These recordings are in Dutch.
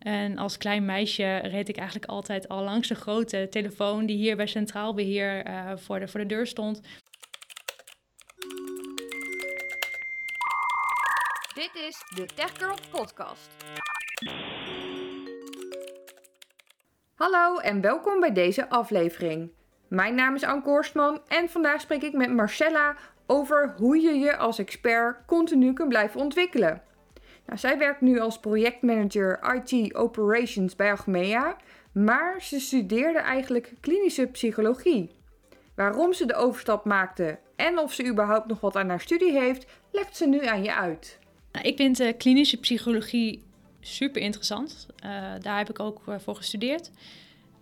En als klein meisje reed ik eigenlijk altijd al langs de grote telefoon die hier bij Centraal Beheer uh, voor, de, voor de deur stond. Dit is de Tech Girl Podcast. Hallo en welkom bij deze aflevering. Mijn naam is Anke Horstman en vandaag spreek ik met Marcella over hoe je je als expert continu kunt blijven ontwikkelen. Nou, zij werkt nu als projectmanager IT Operations bij Achmea, maar ze studeerde eigenlijk klinische psychologie. Waarom ze de overstap maakte en of ze überhaupt nog wat aan haar studie heeft, legt ze nu aan je uit. Nou, ik vind uh, klinische psychologie super interessant. Uh, daar heb ik ook uh, voor gestudeerd.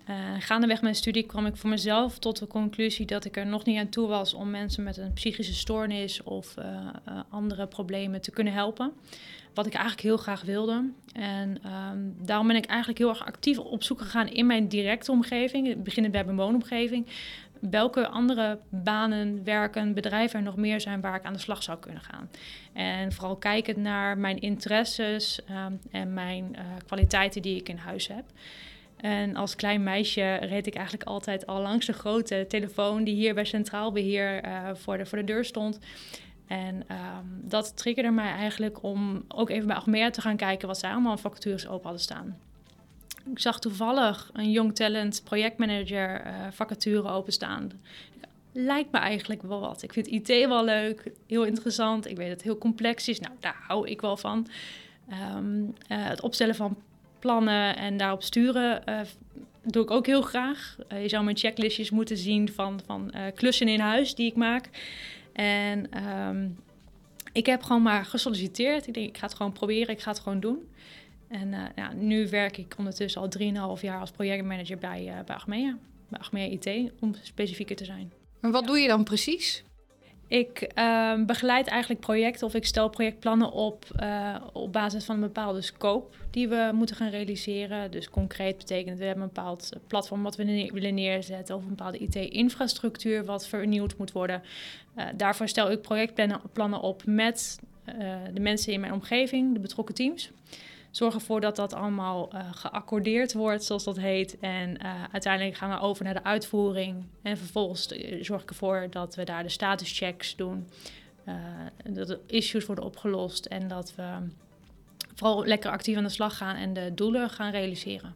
Uh, gaandeweg mijn studie kwam ik voor mezelf tot de conclusie dat ik er nog niet aan toe was om mensen met een psychische stoornis of uh, uh, andere problemen te kunnen helpen. Wat ik eigenlijk heel graag wilde. En um, daarom ben ik eigenlijk heel erg actief op zoek gegaan in mijn directe omgeving, beginnend bij mijn woonomgeving. Welke andere banen, werken, bedrijven er nog meer zijn waar ik aan de slag zou kunnen gaan. En vooral kijkend naar mijn interesses um, en mijn kwaliteiten die ik in huis heb. En als klein meisje reed ik eigenlijk altijd al langs de grote telefoon die hier bij Centraal Beheer uh, voor, de, voor de deur stond. En um, dat triggerde mij eigenlijk om ook even bij Achmea te gaan kijken wat zij allemaal vacatures open hadden staan. Ik zag toevallig een Young Talent projectmanager uh, vacature openstaan. Lijkt me eigenlijk wel wat. Ik vind IT wel leuk, heel interessant. Ik weet dat het heel complex is. Nou, daar hou ik wel van. Um, uh, het opstellen van plannen en daarop sturen uh, doe ik ook heel graag. Uh, je zou mijn checklistjes moeten zien van, van uh, klussen in huis die ik maak. En um, ik heb gewoon maar gesolliciteerd. Ik denk, ik ga het gewoon proberen, ik ga het gewoon doen. En ja, nu werk ik ondertussen al 3,5 jaar als projectmanager bij, bij Achmea. Bij Achmea IT, om specifieker te zijn. En wat doe je dan precies? Ik uh, begeleid eigenlijk projecten of ik stel projectplannen op uh, op basis van een bepaalde scope die we moeten gaan realiseren. Dus concreet betekent we hebben een bepaald platform wat we willen neerzetten of een bepaalde IT-infrastructuur wat vernieuwd moet worden. Uh, daarvoor stel ik projectplannen op met uh, de mensen in mijn omgeving, de betrokken teams. Zorg ervoor dat dat allemaal uh, geaccordeerd wordt, zoals dat heet. En uh, uiteindelijk gaan we over naar de uitvoering. En vervolgens zorg ik ervoor dat we daar de statuschecks doen. Dat de issues worden opgelost en dat we vooral lekker actief aan de slag gaan en de doelen gaan realiseren.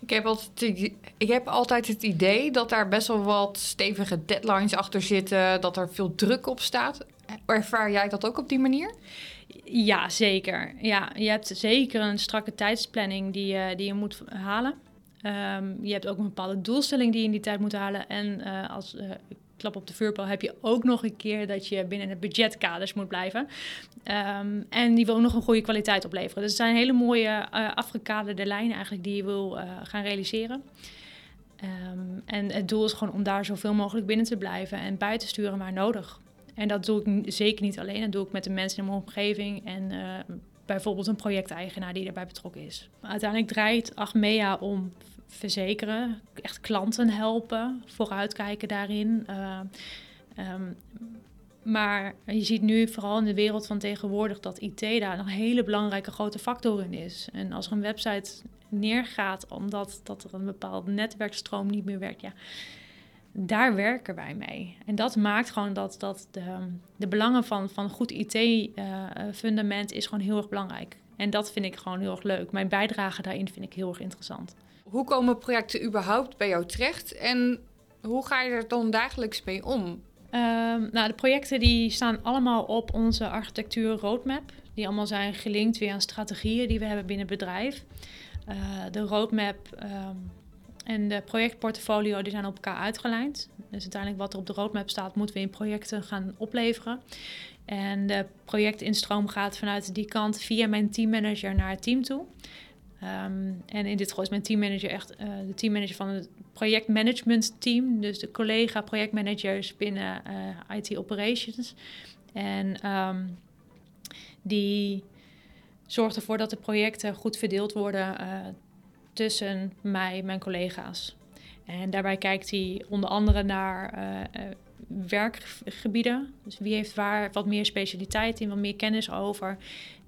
Ik heb, altijd, ik heb altijd het idee dat daar best wel wat stevige deadlines achter zitten, dat er veel druk op staat. Ervaar jij dat ook op die manier? Ja, zeker. Ja, je hebt zeker een strakke tijdsplanning die, die je moet halen. Um, je hebt ook een bepaalde doelstelling die je in die tijd moet halen. En uh, als uh, klap op de vuurpijl heb je ook nog een keer dat je binnen de budgetkaders moet blijven. Um, en die wil ook nog een goede kwaliteit opleveren. Dus het zijn hele mooie afgekaderde lijnen eigenlijk die je wil gaan realiseren. Um, en het doel is gewoon om daar zoveel mogelijk binnen te blijven en bij te sturen waar nodig. En dat doe ik zeker niet alleen. Dat doe ik met de mensen in mijn omgeving en uh, bijvoorbeeld een projecteigenaar die erbij betrokken is. Uiteindelijk draait Achmea om verzekeren, echt klanten helpen, vooruitkijken daarin. Uh, um, maar je ziet nu vooral in de wereld van tegenwoordig dat IT daar een hele belangrijke grote factor in is. En als er een website neergaat omdat dat er een bepaalde netwerkstroom niet meer werkt, ja, daar werken wij mee. En dat maakt gewoon dat, dat de, de belangen van, van goed IT-fundament uh, is gewoon heel erg belangrijk. En dat vind ik gewoon heel erg leuk. Mijn bijdrage daarin vind ik heel erg interessant. Hoe komen projecten überhaupt bij jou terecht en hoe ga je er dan dagelijks mee om? Um, nou, de projecten die staan allemaal op onze architectuur roadmap. Die allemaal zijn gelinkt weer aan strategieën die we hebben binnen het bedrijf. Uh, de roadmap um, en de projectportfolio die zijn op elkaar uitgelijnd. Dus uiteindelijk wat er op de roadmap staat, moeten we in projecten gaan opleveren. En de projectinstroom gaat vanuit die kant via mijn teammanager naar het team toe. Um, en in dit geval is mijn teammanager echt uh, de teammanager van het projectmanagement team. Dus de collega projectmanagers binnen uh, IT operations. En um, die zorgt ervoor dat de projecten goed verdeeld worden uh, tussen mij en mijn collega's. En daarbij kijkt hij onder andere naar uh, uh, werkgebieden. Dus wie heeft waar wat meer specialiteit in, wat meer kennis over.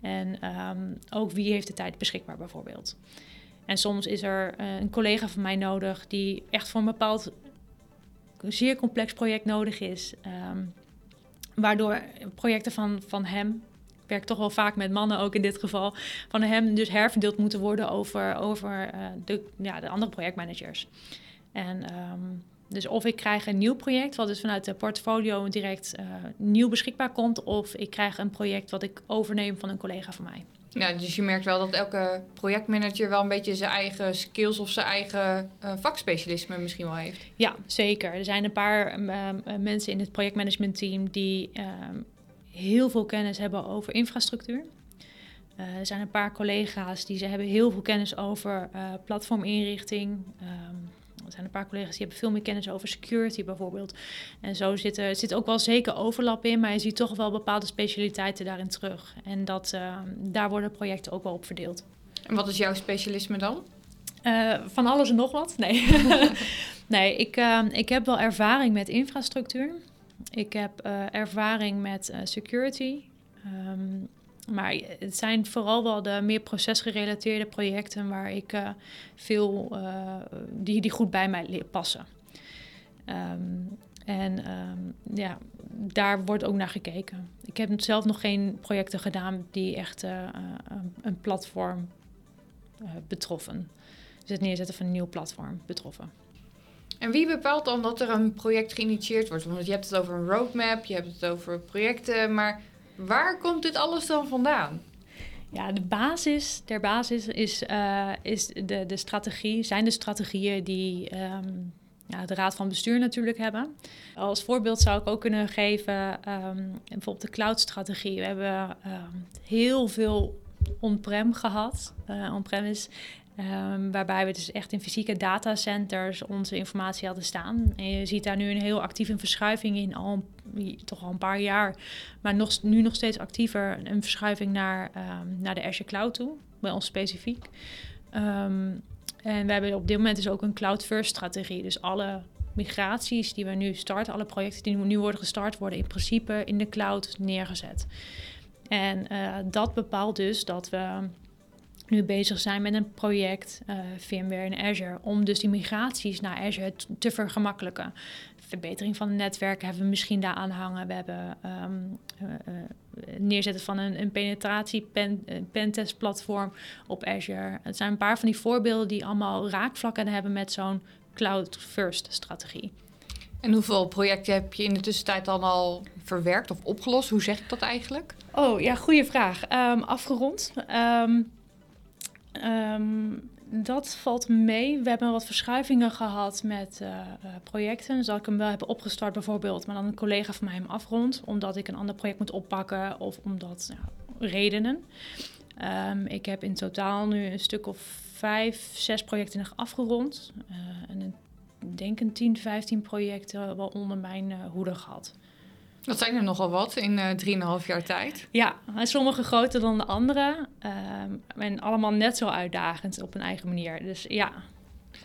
En ehm, ook wie heeft de tijd beschikbaar bijvoorbeeld. En soms is er eh, een collega van mij nodig die echt voor een bepaald zeer complex project nodig is. Ehm, waardoor projecten van, van hem, werk toch wel vaak met mannen ook in dit geval, van hem dus herverdeeld moeten worden over, over uh, de, ja, de andere projectmanagers. En ehm, dus of ik krijg een nieuw project, wat dus vanuit de portfolio direct uh, nieuw beschikbaar komt, of ik krijg een project wat ik overneem van een collega van mij. Ja, dus je merkt wel dat elke projectmanager wel een beetje zijn eigen skills of zijn eigen uh, vakspecialisme misschien wel heeft. Ja, zeker. Er zijn een paar uh, mensen in het projectmanagementteam die uh, heel veel kennis hebben over infrastructuur. er zijn een paar collega's die ze hebben heel veel kennis over platforminrichting. Um, er zijn een paar collega's die hebben veel meer kennis over security bijvoorbeeld. En zo zit er zit ook wel zeker overlap in, maar je ziet toch wel bepaalde specialiteiten daarin terug. En dat, uh, daar worden projecten ook wel op verdeeld. En wat is jouw specialisme dan? Uh, van alles en nog wat? Nee. nee, ik, uh, ik heb wel ervaring met infrastructuur. Ik heb ervaring met security. Um, maar het zijn vooral wel de meer procesgerelateerde projecten waar ik uh, veel, die, die goed bij mij passen. Um, en um, ja, daar wordt ook naar gekeken. Ik heb zelf nog geen projecten gedaan die echt een platform betroffen. Dus het neerzetten van een nieuw platform betroffen. En wie bepaalt dan dat er een project geïnitieerd wordt? Want je hebt het over een roadmap, je hebt het over projecten, maar Waar komt dit alles dan vandaan? Ja, de basis der basis is, uh, is de, de strategie, zijn de strategieën die um, ja, de Raad van Bestuur natuurlijk hebben. Als voorbeeld zou ik ook kunnen geven um, bijvoorbeeld de cloud-strategie. We hebben um, heel veel on-prem gehad. Uh, on-prem is Um, waarbij we dus echt in fysieke datacenters onze informatie hadden staan. En je ziet daar nu een heel actieve verschuiving in, al toch al een paar jaar. Maar nog, nu nog steeds actiever een verschuiving naar, um, naar de Azure Cloud toe, bij ons specifiek. Um, en we hebben op dit moment dus ook een cloud-first strategie. Dus alle migraties die we nu starten, alle projecten die nu worden gestart, worden in principe in de cloud neergezet. En uh, dat bepaalt dus dat we nu bezig zijn met een project, uh, VMware en Azure, om dus die migraties naar Azure te vergemakkelijken. Verbetering van het netwerk hebben we misschien daar aan hangen. We hebben um, uh, neerzetten van een, een penetratie pen, pentest platform op Azure. Het zijn een paar van die voorbeelden die allemaal raakvlakken hebben met zo'n cloud first strategie. En hoeveel projecten heb je in de tussentijd dan al verwerkt of opgelost? Hoe zeg ik dat eigenlijk? Oh ja, goede vraag. Um, afgerond. Um, Um, dat valt mee. We hebben wat verschuivingen gehad met uh, projecten. Dus ik hem wel heb opgestart bijvoorbeeld, maar dan een collega van mij hem afrondt, omdat ik een ander project moet oppakken of omdat ja, redenen. Um, ik heb in totaal nu een stuk of vijf, zes projecten afgerond. Uh, en ik denk een 10, 15 projecten wel onder mijn hoede gehad. Dat zijn er nogal wat in uh, 3,5 jaar tijd. Ja, sommige groter dan de andere. Uh, en allemaal net zo uitdagend op een eigen manier. Dus ja,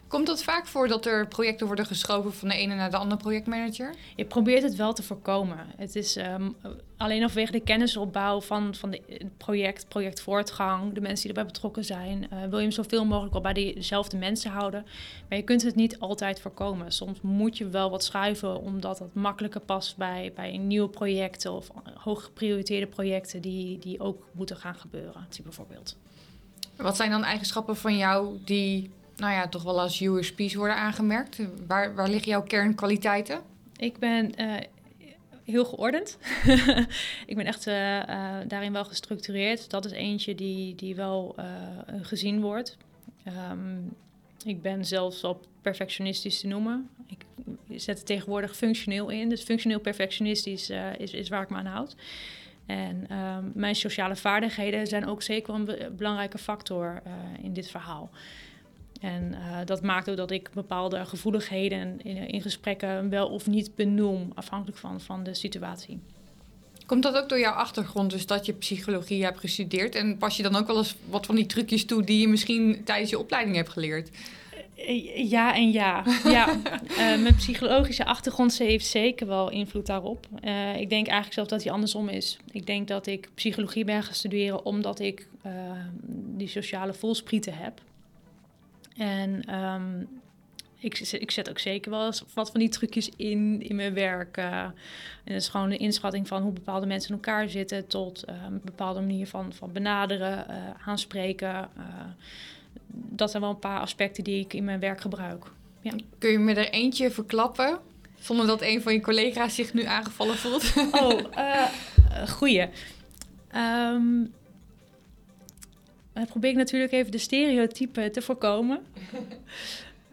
Komt dat vaak voor dat er projecten worden geschoven van de ene naar de andere projectmanager? Je probeert het wel te voorkomen. Het is um, alleen vanwege de kennisopbouw van, van het project, projectvoortgang, de mensen die erbij betrokken zijn, uh, wil je hem zoveel mogelijk al bij dezelfde mensen houden. Maar je kunt het niet altijd voorkomen. Soms moet je wel wat schuiven omdat het makkelijker past bij, bij nieuwe projecten of hoog geprioriteerde projecten die, die ook moeten gaan gebeuren, bijvoorbeeld. Wat zijn dan eigenschappen van jou die nou ja, toch wel als USP's worden aangemerkt? Waar, waar liggen jouw kernkwaliteiten? Ik ben uh, heel geordend. ik ben echt uh, uh, daarin wel gestructureerd. Dat is eentje die, die wel gezien wordt. Um, ik ben zelfs wel perfectionistisch te noemen. Ik zet het tegenwoordig functioneel in. Dus functioneel perfectionistisch is, is waar ik me aan houd. En um, mijn sociale vaardigheden zijn ook zeker een be belangrijke factor in dit verhaal. En uh, dat maakt ook dat ik bepaalde gevoeligheden in, in, gesprekken wel of niet benoem, afhankelijk van, van de situatie. Komt dat ook door jouw achtergrond, dus dat je psychologie hebt gestudeerd? En pas je dan ook wel eens wat van die trucjes toe die je misschien tijdens je opleiding hebt geleerd? Ja en ja. ja. Uh, mijn psychologische achtergrond heeft zeker wel invloed daarop. Uh, ik denk eigenlijk zelfs dat hij andersom is. Ik denk dat ik psychologie ben gaan studeren omdat ik die sociale voelsprieten heb. En um, ik, ik zet ook zeker wel eens wat van die trucjes in in mijn werk. en dat is gewoon een inschatting van hoe bepaalde mensen in elkaar zitten... tot een bepaalde manier van, van benaderen, aanspreken dat zijn wel een paar aspecten die ik in mijn werk gebruik. Ja. Kun je me er eentje verklappen? Zonder dat een van je collega's zich nu aangevallen voelt. Oh, goeie. Um, probeer ik natuurlijk even de stereotypen te voorkomen.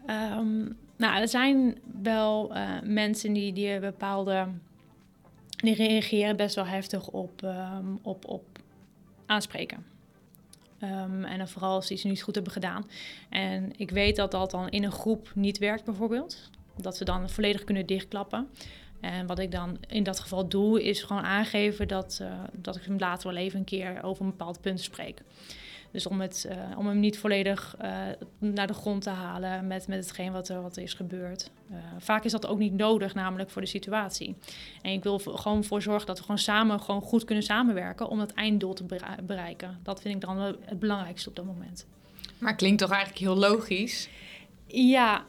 um, nou, er zijn wel uh, mensen die, die bepaalde... Die reageren best wel heftig op, um, op, op aanspreken. Um, en dan vooral als ze niet goed hebben gedaan. En ik weet dat dat dan in een groep niet werkt, bijvoorbeeld. Dat ze dan volledig kunnen dichtklappen. En wat ik dan in dat geval doe, is gewoon aangeven dat, uh, dat ik hem later wel even een keer over een bepaald punt spreek. Dus om, het, uh, om hem niet volledig uh, naar de grond te halen met, met hetgeen wat er, wat er is gebeurd. Uh, vaak is dat ook niet nodig, namelijk voor de situatie. En ik wil er gewoon voor zorgen dat we gewoon samen gewoon goed kunnen samenwerken om dat einddoel te bereiken. Dat vind ik dan het belangrijkste op dat moment. Maar klinkt toch eigenlijk heel logisch? Ja,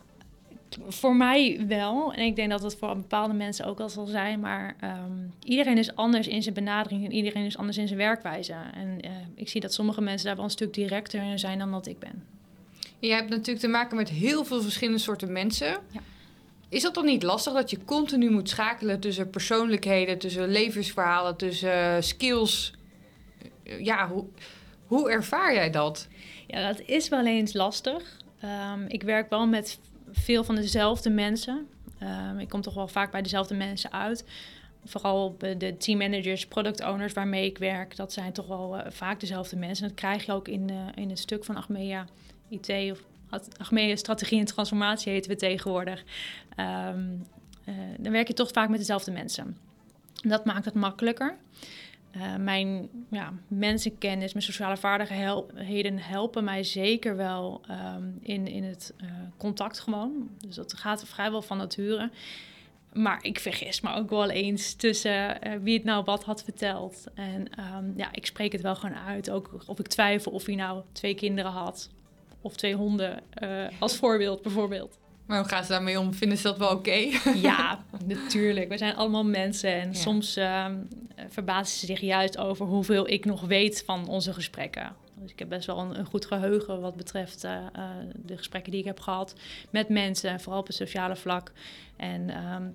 voor mij wel. En ik denk dat het voor bepaalde mensen ook wel zal zijn. Maar um, iedereen is anders in zijn benadering en iedereen is anders in zijn werkwijze. En uh, ik zie dat sommige mensen daar wel een stuk directer in zijn dan dat ik ben. Je hebt natuurlijk te maken met heel veel verschillende soorten mensen. Ja. Is dat dan niet lastig dat je continu moet schakelen tussen persoonlijkheden, tussen levensverhalen, tussen uh, skills? Ja, hoe, hoe ervaar jij dat? Ja, dat is wel eens lastig. Um, ik werk wel met veel van dezelfde mensen. Um, ik kom toch wel vaak bij dezelfde mensen uit. Vooral de teammanagers, product owners waarmee ik werk, dat zijn toch wel uh, vaak dezelfde mensen. Dat krijg je ook in, uh, in het stuk van Achmea IT of Achmea Strategie en Transformatie heten we tegenwoordig. Uh, dan werk je toch vaak met dezelfde mensen. Dat maakt het makkelijker. Uh, mijn ja, mensenkennis, mijn sociale vaardigheden helpen mij zeker wel um, in, in het uh, contact gewoon. Dus dat gaat vrijwel van nature. Maar ik vergis me ook wel eens tussen uh, wie het nou wat had verteld. En um, ja, ik spreek het wel gewoon uit. Ook of ik twijfel of hij nou twee kinderen had. Of twee honden als voorbeeld bijvoorbeeld. Maar hoe gaan ze daarmee om? Vinden ze dat wel oké? Okay? Ja, natuurlijk. We zijn allemaal mensen. En ja. soms uh, verbazen ze zich juist over hoeveel ik nog weet van onze gesprekken. Dus ik heb best wel een, een goed geheugen wat betreft uh, uh, de gesprekken die ik heb gehad met mensen. Vooral op het sociale vlak. En um,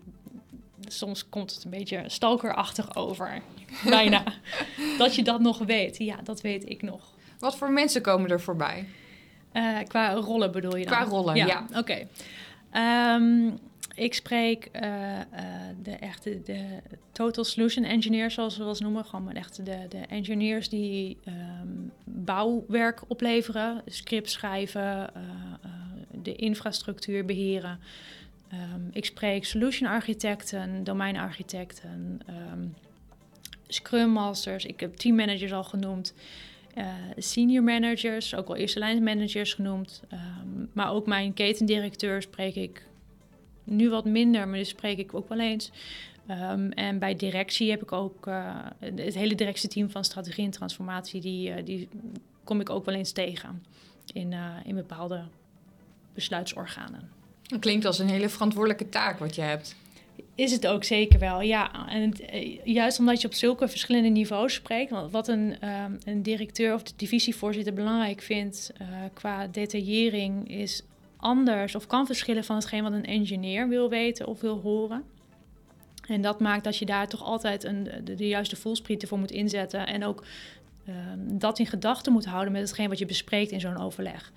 soms komt het een beetje stalkerachtig over. Bijna. dat je dat nog weet. Ja, dat weet ik nog. Wat voor mensen komen er voorbij? Uh, qua rollen bedoel je dan? Qua rollen, ja. ja. Oké. Okay. Um, ik spreek uh, uh, de echte de total solution engineers, zoals we dat noemen. Gewoon echt de, de engineers die um, bouwwerk opleveren, scripts schrijven, de infrastructuur beheren. Um, ik spreek solution architecten, domeinarchitecten, scrum masters. Ik heb team managers al genoemd. Uh, senior managers, ook wel eerste lijn managers genoemd. Um, maar ook mijn ketendirecteur spreek ik nu wat minder, maar dus spreek ik ook wel eens. Um, en bij directie heb ik ook uh, het hele directieteam van strategie en transformatie, die, uh, die kom ik ook wel eens tegen in, in bepaalde besluitsorganen. Dat klinkt als een hele verantwoordelijke taak wat je hebt. Is het ook zeker wel, ja. En eh, juist omdat je op zulke verschillende niveaus spreekt, wat een, um, een directeur of de divisievoorzitter belangrijk vindt uh, qua detaillering, is anders of kan verschillen van hetgeen wat een engineer wil weten of wil horen. En dat maakt dat je daar toch altijd een, de, juiste voelsprieten voor moet inzetten. En ook um, dat in gedachten moet houden met hetgeen wat je bespreekt in zo'n overleg.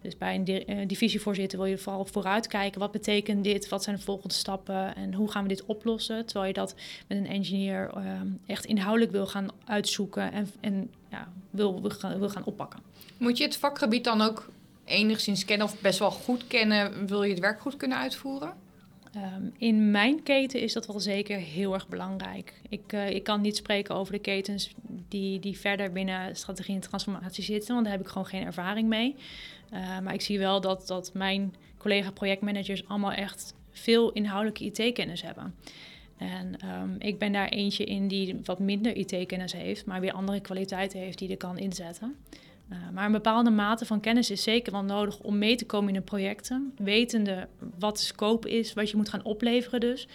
Dus bij een uh, divisievoorzitter wil je vooral vooruitkijken. Wat betekent dit? Wat zijn de volgende stappen? En hoe gaan we dit oplossen? Terwijl je dat met een engineer uh, echt inhoudelijk wil gaan uitzoeken en, en ja, wil, wil, gaan, wil gaan oppakken. Moet je het vakgebied dan ook enigszins kennen of best wel goed kennen? Wil je het werk goed kunnen uitvoeren? Ehm, in mijn keten is dat wel zeker heel erg belangrijk. Ik, uh, ik kan niet spreken over de ketens die, die verder binnen strategie en transformatie zitten, want daar heb ik gewoon geen ervaring mee. Uh, maar ik zie wel dat, dat mijn collega-projectmanagers allemaal echt veel inhoudelijke IT-kennis hebben. En um, ik ben daar eentje in die wat minder IT-kennis heeft, maar weer andere kwaliteiten heeft die er kan inzetten. Uh, maar een bepaalde mate van kennis is zeker wel nodig om mee te komen in de projecten. Wetende wat de scope is, wat je moet gaan opleveren dus.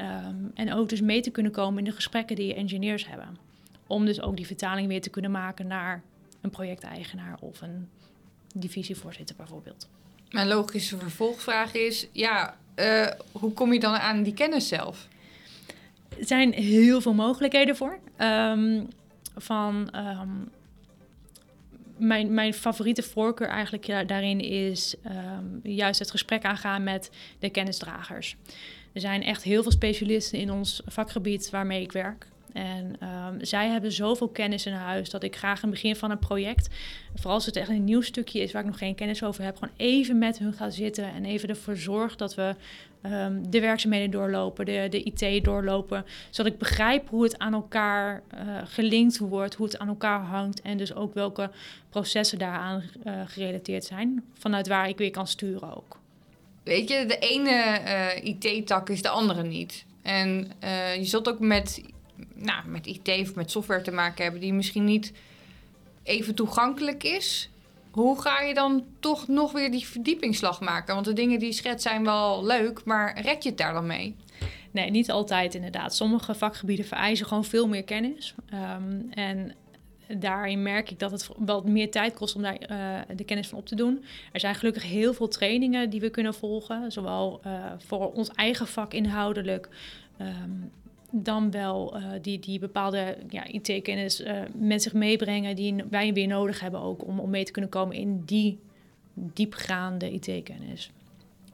Um, en ook dus mee te kunnen komen in de gesprekken die je engineers hebben. Om dus ook die vertaling weer te kunnen maken naar een projecteigenaar of een divisievoorzitter bijvoorbeeld. Mijn logische vervolgvraag is, ja, uh, hoe kom je dan aan die kennis zelf? Er zijn heel veel mogelijkheden voor. Um, van um, mijn, mijn favoriete voorkeur eigenlijk daarin is um, juist het gesprek aangaan met de kennisdragers. Er zijn echt heel veel specialisten in ons vakgebied waarmee ik werk. En um, zij hebben zoveel kennis in huis dat ik graag in het begin van een project, vooral als het echt een nieuw stukje is waar ik nog geen kennis over heb, gewoon even met hun ga zitten en even ervoor zorg dat we um, de werkzaamheden doorlopen, de, de IT doorlopen, zodat ik begrijp hoe het aan elkaar uh, gelinkt wordt, hoe het aan elkaar hangt en dus ook welke processen daaraan uh, gerelateerd zijn, vanuit waar ik weer kan sturen ook. Weet je, de ene uh, IT-tak is de andere niet. En je zult ook met nou, met IT of met software te maken hebben die misschien niet even toegankelijk is. Hoe ga je dan toch nog weer die verdiepingsslag maken? Want de dingen die je schet zijn wel leuk, maar red je het daar dan mee? Nee, niet altijd inderdaad. Sommige vakgebieden vereisen gewoon veel meer kennis. Um, en daarin merk ik dat het wel meer tijd kost om daar uh, de kennis van op te doen. Er zijn gelukkig heel veel trainingen die we kunnen volgen, zowel uh, voor ons eigen vak inhoudelijk. Um, dan wel uh, die, die bepaalde ja, IT-kennis uh, met zich meebrengen die wij weer nodig hebben ook om, om mee te kunnen komen in die diepgaande IT-kennis.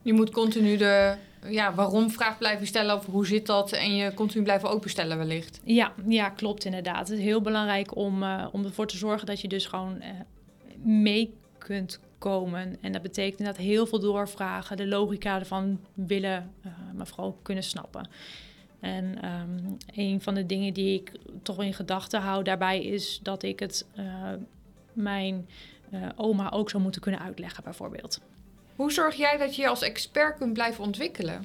Je moet continu de ja, waarom vraag blijven stellen of hoe zit dat en je continu blijven openstellen wellicht. Ja, ja klopt inderdaad. Het is heel belangrijk om, uh, om ervoor te zorgen dat je dus gewoon mee kunt komen. En dat betekent inderdaad heel veel doorvragen, de logica ervan willen, maar vooral kunnen snappen. En um, een van de dingen die ik toch in gedachten hou daarbij is dat ik het uh, mijn uh, oma ook zou moeten kunnen uitleggen, bijvoorbeeld. Hoe zorg jij dat je je als expert kunt blijven ontwikkelen?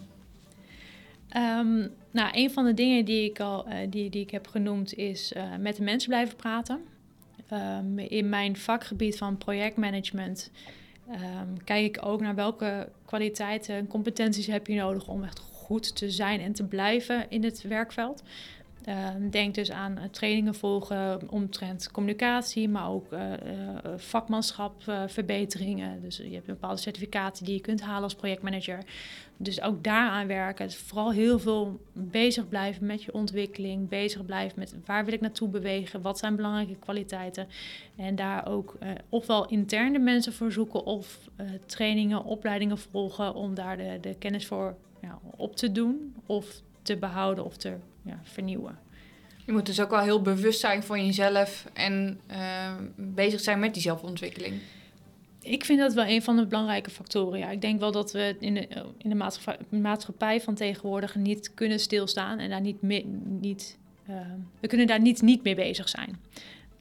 Um, nou, een van de dingen die ik al uh, die, die ik heb genoemd is met de mensen blijven praten. Um, in mijn vakgebied van projectmanagement kijk ik ook naar welke kwaliteiten en competenties heb je nodig om echt goed te zijn en te blijven in het werkveld. Uh, denk dus aan uh, trainingen volgen omtrent communicatie, maar ook uh, vakmanschapverbeteringen. dus je hebt bepaalde certificaten die je kunt halen als projectmanager. Dus ook daaraan werken. Vooral heel veel bezig blijven met je ontwikkeling. Bezig blijven met waar wil ik naartoe bewegen? Wat zijn belangrijke kwaliteiten? En daar ook ofwel interne mensen voor zoeken of trainingen, opleidingen volgen om daar de, de kennis voor ja, op te doen of te behouden of te ja, vernieuwen. Je moet dus ook wel heel bewust zijn van jezelf en uh, bezig zijn met die zelfontwikkeling. Ik vind dat wel een van de belangrijke factoren. Ja. Ik denk wel dat we in de, in de maatschappij, maatschappij van tegenwoordig niet kunnen stilstaan en daar niet, mee, niet uh, we kunnen daar niet, niet mee bezig zijn.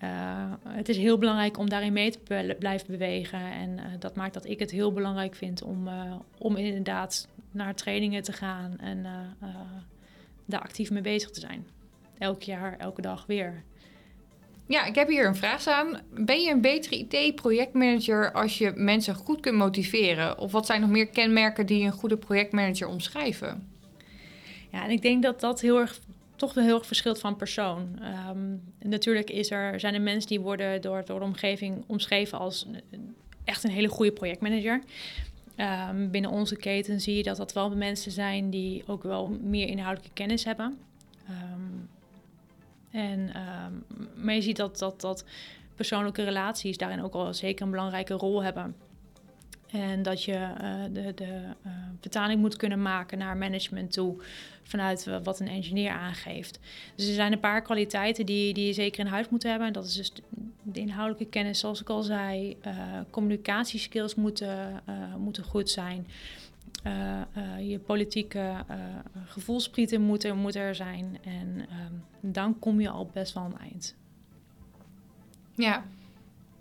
Uh, het is heel belangrijk om daarin mee te blijven bewegen. En uh, dat maakt dat ik het heel belangrijk vind om, om inderdaad naar trainingen te gaan en uh, uh, daar actief mee bezig te zijn. Elk jaar, elke dag weer. Ja, ik heb hier een vraag staan. Ben je een betere IT-projectmanager als je mensen goed kunt motiveren? Of wat zijn nog meer kenmerken die een goede projectmanager omschrijven? Ja, en ik denk dat dat heel erg toch wel heel erg verschilt van persoon. Um, natuurlijk is er, zijn er mensen die worden door, door de omgeving omschreven als echt een hele goede projectmanager. Um, binnen onze keten zie je dat dat wel mensen zijn die ook wel meer inhoudelijke kennis hebben. Um, en, um, maar je ziet dat, dat, dat persoonlijke relaties daarin ook al zeker een belangrijke rol hebben. En dat je uh, de, de vertaling moet kunnen maken naar management toe vanuit wat een engineer aangeeft. Dus er zijn een paar kwaliteiten die, die je zeker in huis moet hebben. Dat is dus de inhoudelijke kennis, zoals ik al zei. Communicatieskills moeten, moeten goed zijn. Je politieke gevoelsprieten moeten, er zijn. En um, dan kom je al best wel een eind. Ja.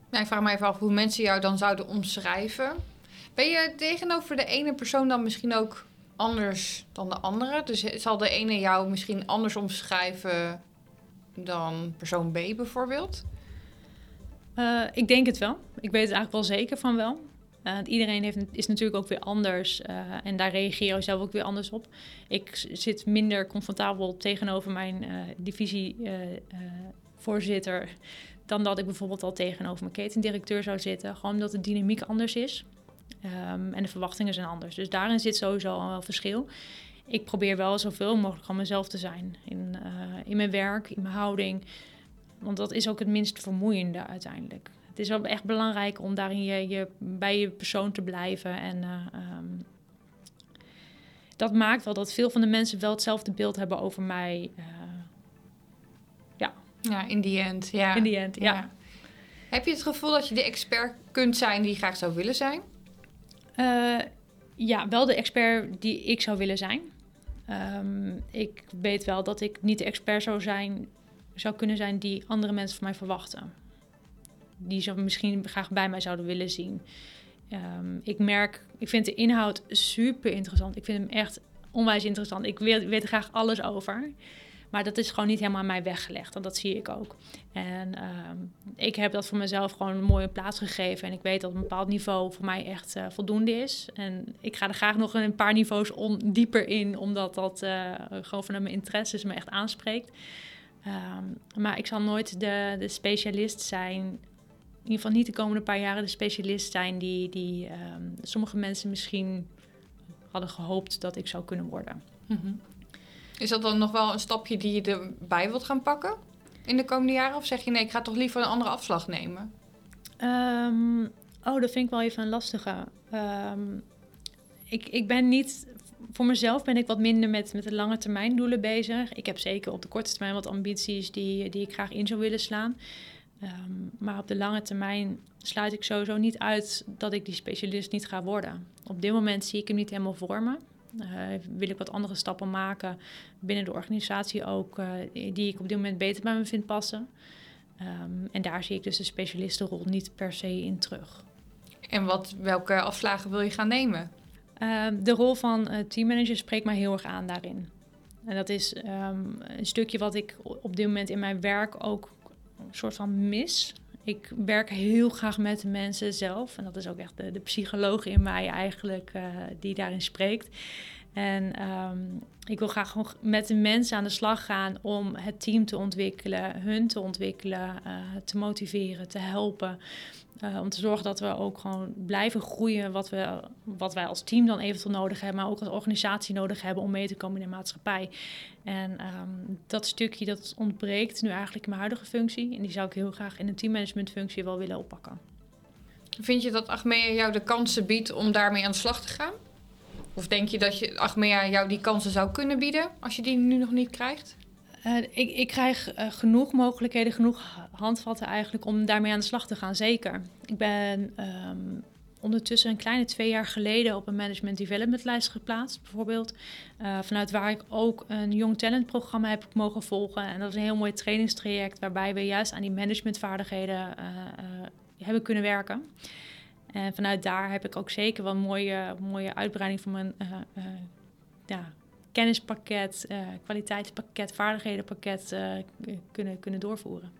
Nou, ik vraag me even af hoe mensen jou dan zouden omschrijven. Ben je tegenover de ene persoon dan misschien ook anders dan de andere? Dus zal de ene jou misschien anders omschrijven dan persoon B bijvoorbeeld? Uh, ik denk het wel. Ik weet het eigenlijk wel zeker van wel. Uh, iedereen heeft, is natuurlijk ook weer anders uh, en daar reageer je zelf ook weer anders op. Ik zit minder comfortabel tegenover mijn divisievoorzitter dan dat ik bijvoorbeeld al tegenover mijn ketendirecteur zou zitten. Gewoon omdat de dynamiek anders is um, en de verwachtingen zijn anders. Dus daarin zit sowieso al wel verschil. Ik probeer wel zoveel mogelijk van mezelf te zijn in, in mijn werk, in mijn houding. Want dat is ook het minst vermoeiende uiteindelijk. Het is wel echt belangrijk om daarin je, je bij je persoon te blijven. En uh, um, dat maakt wel dat veel van de mensen wel hetzelfde beeld hebben over mij. Uh, ja. Ja, in die end. Ja. In die end, ja. ja. Heb je het gevoel dat je de expert kunt zijn die je graag zou willen zijn? Uh, ja, wel de expert die ik zou willen zijn. Um, ik weet wel dat ik niet de expert zou zijn zou kunnen zijn die andere mensen van mij verwachten. Die ze misschien graag bij mij zouden willen zien. Um, ik merk, ik vind de inhoud super interessant. Ik vind hem echt onwijs interessant. Ik weet, weet er graag alles over. Maar dat is gewoon niet helemaal aan mij weggelegd. En dat zie ik ook. En um, ik heb dat voor mezelf gewoon een mooie plaats gegeven. En ik weet dat een bepaald niveau voor mij echt uh, voldoende is. En ik ga er graag nog een paar niveaus dieper in, omdat dat uh, gewoon vanuit mijn interesses me echt aanspreekt. Um, maar ik zal nooit de, de specialist zijn, in ieder geval niet de komende paar jaren de specialist zijn die, die um, sommige mensen misschien hadden gehoopt dat ik zou kunnen worden. Mm. Is dat dan nog wel een stapje die je erbij wilt gaan pakken in de komende jaren? Of zeg je nee, ik ga toch liever een andere afslag nemen? Um, oh, dat vind ik wel even een lastige. ik, ik ben niet voor mezelf ben ik wat minder met, met de lange termijn doelen bezig. Ik heb zeker op de korte termijn wat ambities die, die ik graag in zou willen slaan. Um, maar op de lange termijn sluit ik sowieso niet uit dat ik die specialist niet ga worden. Op dit moment zie ik hem niet helemaal voor me. Uh, wil ik wat andere stappen maken binnen de organisatie ook, uh, die ik op dit moment beter bij me vind passen. Um, en daar zie ik dus de specialistenrol niet per se in terug. En wat, welke afslagen wil je gaan nemen? Um, de rol van uh, teammanager spreekt mij heel erg aan daarin. En dat is um, een stukje wat ik op dit moment in mijn werk ook een soort van mis. Ik werk heel graag met de mensen zelf. En dat is ook echt de, psycholoog in mij eigenlijk uh, die daarin spreekt. En um, ik wil graag gewoon met de mensen aan de slag gaan om het team te ontwikkelen, hun te ontwikkelen, uh, te motiveren, te helpen. Uh, om te zorgen dat we ook gewoon blijven groeien wat, we, wat wij als team dan eventueel nodig hebben, maar ook als organisatie nodig hebben om mee te komen in de maatschappij. En um, dat stukje dat ontbreekt nu eigenlijk in mijn huidige functie. En die zou ik heel graag in een teammanagementfunctie wel willen oppakken. Vind je dat Achmea jou de kansen biedt om daarmee aan de slag te gaan? Of denk je dat je Achmea jou die kansen zou kunnen bieden als je die nu nog niet krijgt? Uh, ik, ik, krijg uh, genoeg mogelijkheden, genoeg handvatten eigenlijk om daarmee aan de slag te gaan, zeker. Ik ben um, ondertussen een kleine twee jaar geleden op een management development lijst geplaatst, bijvoorbeeld. Uh, vanuit waar ik ook een Young Talent programma heb mogen volgen. En dat is een heel mooi trainingstraject waarbij we juist aan die managementvaardigheden hebben kunnen werken. En vanuit daar heb ik ook zeker wel een mooie, mooie uitbreiding van mijn ja, kennispakket, uh, kwaliteitspakket, vaardighedenpakket kunnen, kunnen doorvoeren.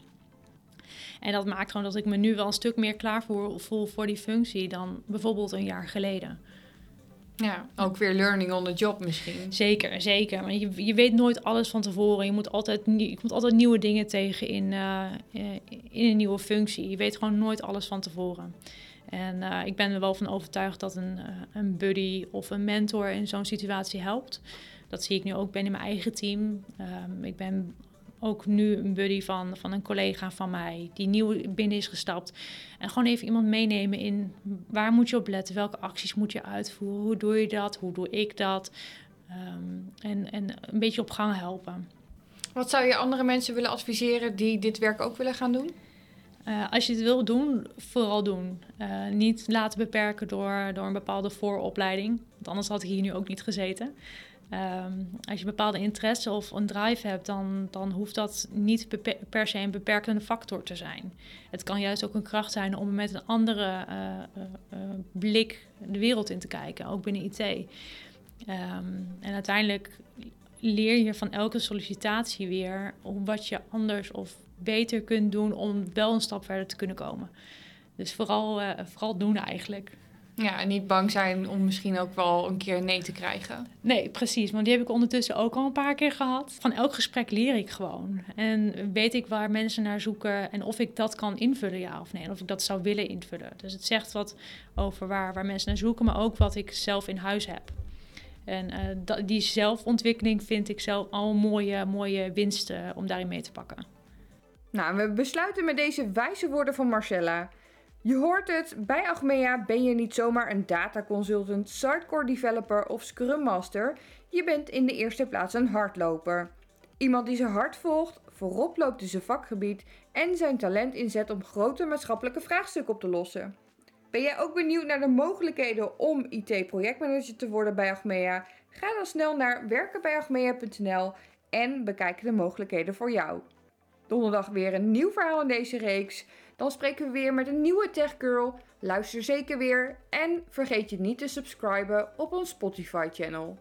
En dat maakt gewoon dat ik me nu wel een stuk meer klaar voel, voel voor die functie dan bijvoorbeeld een jaar geleden. Ja, ook weer learning on the job misschien. Zeker, zeker. Maar je, je weet nooit alles van tevoren. Je moet altijd, je moet altijd nieuwe dingen tegen in, uh, in een nieuwe functie. Je weet gewoon nooit alles van tevoren. En uh, ik ben er wel van overtuigd dat een, een buddy of een mentor in zo'n situatie helpt. Dat zie ik nu ook binnen mijn eigen team. Um, ik ben ook nu een buddy van, van een collega van mij die nieuw binnen is gestapt. En gewoon even iemand meenemen in waar moet je op letten, welke acties moet je uitvoeren, hoe doe je dat, hoe doe ik dat. Um, en, en een beetje op gang helpen. Wat zou je andere mensen willen adviseren die dit werk ook willen gaan doen? Uh, als je het wil doen, vooral doen. Uh, niet laten beperken door, door een bepaalde vooropleiding. Want anders had ik hier nu ook niet gezeten. Um, als je bepaalde interesse of een drive hebt, dan, dan hoeft dat niet per se een beperkende factor te zijn. Het kan juist ook een kracht zijn om met een andere uh, blik de wereld in te kijken, ook binnen IT. Um, en uiteindelijk leer je van elke sollicitatie weer wat je anders of beter kunt doen om wel een stap verder te kunnen komen. Dus vooral, uh, vooral doen eigenlijk. Ja, en niet bang zijn om misschien ook wel een keer nee te krijgen. Nee, precies. Want die heb ik ondertussen ook al een paar keer gehad. Van elk gesprek leer ik gewoon. En weet ik waar mensen naar zoeken en of ik dat kan invullen, ja of nee. En of ik dat zou willen invullen. Dus het zegt wat over waar, waar mensen naar zoeken, maar ook wat ik zelf in huis heb. En uh, die zelfontwikkeling vind ik zelf al mooie, mooie winst uh, om daarin mee te pakken. Nou, we besluiten met deze wijze woorden van Marcella. Je hoort het, bij Achmea ben je niet zomaar een data consultant, sitecore developer of scrum master. Je bent in de eerste plaats een hardloper. Iemand die zijn hart volgt, voorop loopt in zijn vakgebied en zijn talent inzet om grote maatschappelijke vraagstukken op te lossen. Ben jij ook benieuwd naar de mogelijkheden om IT-projectmanager te worden bij Achmea? Ga dan snel naar werkenbijachmea.nl en bekijk de mogelijkheden voor jou. Donderdag weer een nieuw verhaal in deze reeks. Dan spreken we weer met een nieuwe Tech Girl. Luister zeker weer en vergeet je niet te subscriben op ons Spotify channel.